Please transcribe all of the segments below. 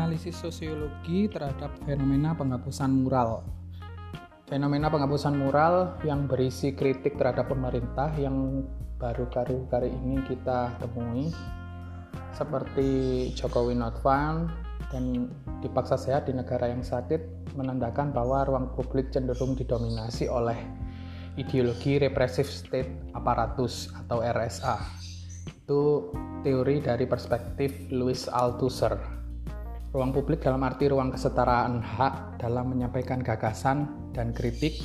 analisis sosiologi terhadap fenomena penghapusan mural. Fenomena penghapusan mural yang berisi kritik terhadap pemerintah yang baru-baru kali ini kita temui seperti Jokowi not found dan dipaksa sehat di negara yang sakit menandakan bahwa ruang publik cenderung didominasi oleh ideologi represif state apparatus atau RSA. Itu teori dari perspektif Louis Althusser. Ruang publik dalam arti ruang kesetaraan hak dalam menyampaikan gagasan dan kritik.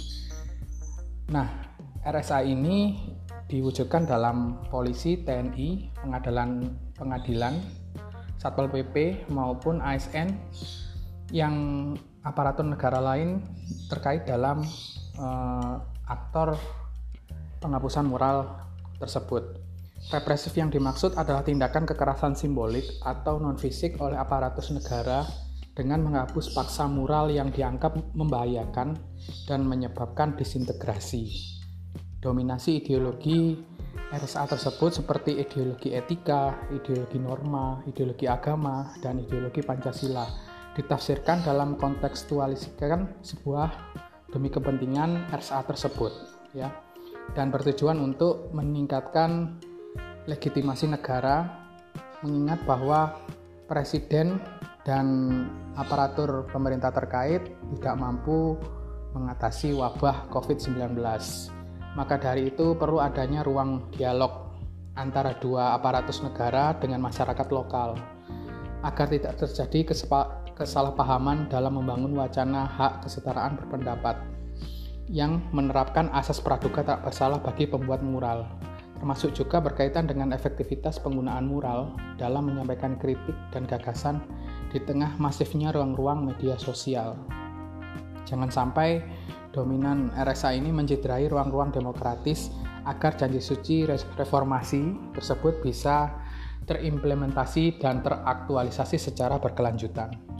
Nah, RSA ini diwujudkan dalam polisi, TNI, pengadilan, pengadilan, satpol PP maupun ASN yang aparatur negara lain terkait dalam uh, aktor penghapusan moral tersebut. Represif yang dimaksud adalah tindakan kekerasan simbolik atau non-fisik oleh aparatus negara dengan menghapus paksa moral yang dianggap membahayakan dan menyebabkan disintegrasi. Dominasi ideologi RSA tersebut seperti ideologi etika, ideologi norma, ideologi agama, dan ideologi Pancasila ditafsirkan dalam kontekstualisasikan sebuah demi kepentingan RSA tersebut ya dan bertujuan untuk meningkatkan legitimasi negara mengingat bahwa presiden dan aparatur pemerintah terkait tidak mampu mengatasi wabah COVID-19. Maka dari itu perlu adanya ruang dialog antara dua aparatus negara dengan masyarakat lokal agar tidak terjadi kesalahpahaman dalam membangun wacana hak kesetaraan berpendapat yang menerapkan asas praduga tak bersalah bagi pembuat mural termasuk juga berkaitan dengan efektivitas penggunaan mural dalam menyampaikan kritik dan gagasan di tengah masifnya ruang-ruang media sosial. Jangan sampai dominan RSA ini mencederai ruang-ruang demokratis agar janji suci reformasi tersebut bisa terimplementasi dan teraktualisasi secara berkelanjutan.